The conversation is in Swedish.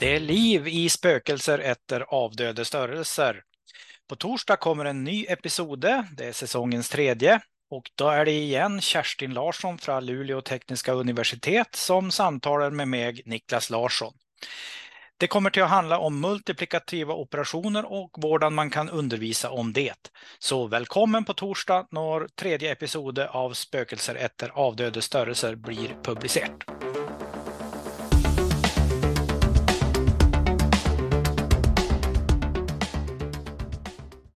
Det är liv i spökelser efter avdöde störelser. På torsdag kommer en ny episode, det är säsongens tredje. Och då är det igen Kerstin Larsson från Luleå tekniska universitet som samtalar med mig, Niklas Larsson. Det kommer till att handla om multiplikativa operationer och vårdan man kan undervisa om det. Så välkommen på torsdag när tredje episode av Spökelser efter avdöde störelser blir publicerat.